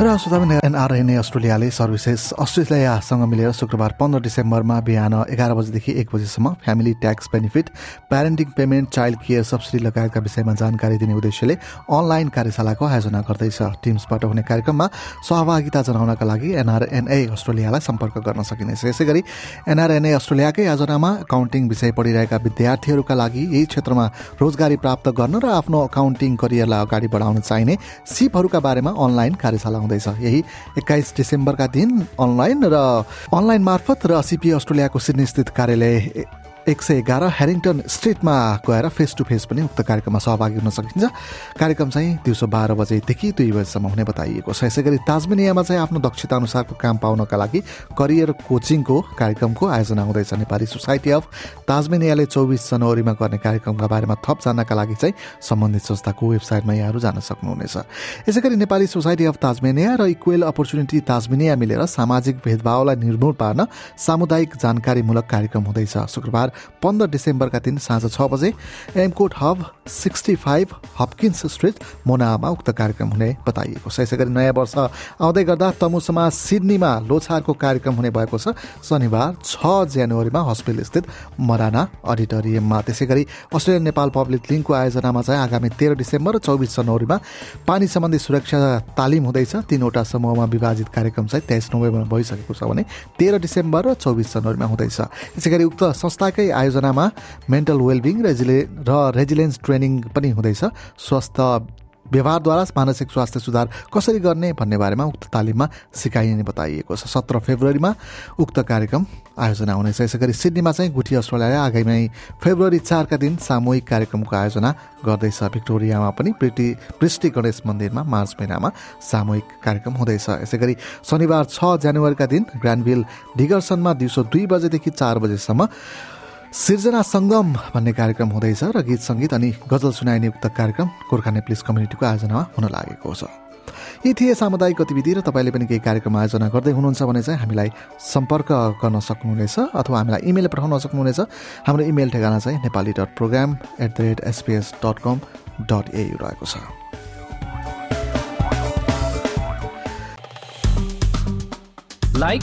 र श्रोता NRNA अस्ट्रेलियाले services अस्ट्रेलियासँग मिलेर शुक्रबार पन्ध्र डिसेम्बरमा बिहान एघार बजेदेखि एक बजीसम्म family tax benefit parenting payment child care subsidy लगायतका विषयमा जानकारी दिने उद्देश्यले अनलाइन कार्यशालाको आयोजना गर्दैछ। टिम्सबाट हुने कार्यक्रममा सहभागिता जनाउनका लागि एनआरएनए अस्ट्रेलियालाई सम्पर्क गर्न सकिनेछ। यसै गरी एनआरएनए अस्ट्रेलियाकै आयोजनामा अकाउन्टिङ विषय पढिरहेका विद्यार्थीहरूका लागि यही क्षेत्रमा रोजगारी प्राप्त गर्न र आफ्नो अकाउन्टिङ करियरलाई अगाडि बढाउन चाहिने सिपहरूका बारेमा अनलाइन कार्यशाला हुँदैछ। यही एक्काइस डिसेम्बरका दिन अनलाइन र अनलाइन मार्फत र सिपी अस्ट्रेलियाको सिडनी स्थित कार्यालय एक सय एघार हेरिङटन स्ट्रिटमा गएर फेस टु फेस पनि उक्त कार्यक्रममा सहभागी हुन सकिन्छ। कार्यक्रम चाहिँ दिउँसो बाह्र बजेदेखि दुई बजीसम्म हुने बताइएको छ। यसै गरी ताजमेनियामा चाहिँ आफ्नो दक्षता अनुसारको काम पाउनका लागि करियर कोचिङको कार्यक्रमको आयोजना हुँदैछ। नेपाली सोसाइटी अफ ताजमेनियाले चौबिस जनवरीमा गर्ने कार्यक्रमका बारेमा थप जान्नका लागि चाहिँ सम्बन्धित संस्थाको वेबसाइटमा यहाँहरू जान सक्नुहुनेछ। यसै गरी नेपाली सोसाइटी अफ ताजमेनिया र इक्वेल अपर्च्युनिटी ताजमेनिया मिलेर सामाजिक भेदभावलाई निर्मूल पार्न सामुदायिक जानकारीमूलक कार्यक्रम हुँदैछ। शुक्रबार पन्ध्र डिसेम्बरमा दिन साँझ छ बजे एमकोट hub sixty five Hopkins street मोनामा उक्त कार्यक्रम हुने बताइएको छ। यसै गरी नयाँ वर्ष आउँदै गर्दा तमु समाज सिडनीमा लोछारको कार्यक्रम हुने भएको छ। शनिबार छ जनवरीमा हस्पिटल स्थित मराना अडिटोरियममा। त्यसै गरी अस्ट्रेलियन नेपाल पब्लिक लिङ्कको आयोजनामा चाहिँ आगामी तेह्र डिसेम्बर र चौबिस जनवरीमा पानी सम्बन्धी सुरक्षा तालिम हुँदैछ। तिनवटा समूहमा विभाजित कार्यक्रम चाहिँ तेइस नोभेम्बरमा भइसकेको छ भने तेह्र डिसेम्बर र चौबिस जनवरीमा हुँदैछ। यसै गरी उक्त संस्थाकै आयोजनामा मेन्टल वेलबिङ रेजिले र रेजिलेन्स ट्रेनिङ पनि हुँदैछ। स्वस्थ व्यवहारद्वारा मानसिक स्वास्थ्य सुधार कसरी गर्ने भन्ने बारेमा उक्त तालिममा सिकाइने बताइएको छ। सत्र फेब्रुअरीमा उक्त कार्यक्रम आयोजना हुनेछ। यसै गरी सिडनीमा चाहिँ गुठी अस्ट्रेलियाले आगामी फेब्रुअरी चारका दिन सामूहिक कार्यक्रमको आयोजना गर्दैछ। भिक्टोरियामा पनि पृष्टि गणेश मन्दिरमा मार्च महिनामा सामूहिक कार्यक्रम हुँदैछ। यसै गरी शनिबार छ जनवरीका दिन ग्रान्डभिल डिगर्सनमा दिउँसो दुई बजेदेखि चार बजेसम्म सिर्जना सङ्गम भन्ने कार्यक्रम हुँदैछ र गीत सङ्गीत अनि गजल सुनाइने उक्त कार्यक्रम गोर्खा नेप्लिस कम्युनिटीको आयोजनामा हुन लागेको छ। यी थिए सामुदायिक गतिविधि र तपाईँले पनि केही कार्यक्रम आयोजना गर्दै हुनुहुन्छ भने चाहिँ हामीलाई सम्पर्क गर्न सक्नुहुनेछ अथवा हामीलाई इमेल पठाउन सक्नुहुनेछ। हाम्रो इमेल ठेगाना चाहिँ Nepali dot program at the rate SBS dot com dot AU रहेको छ। लाइक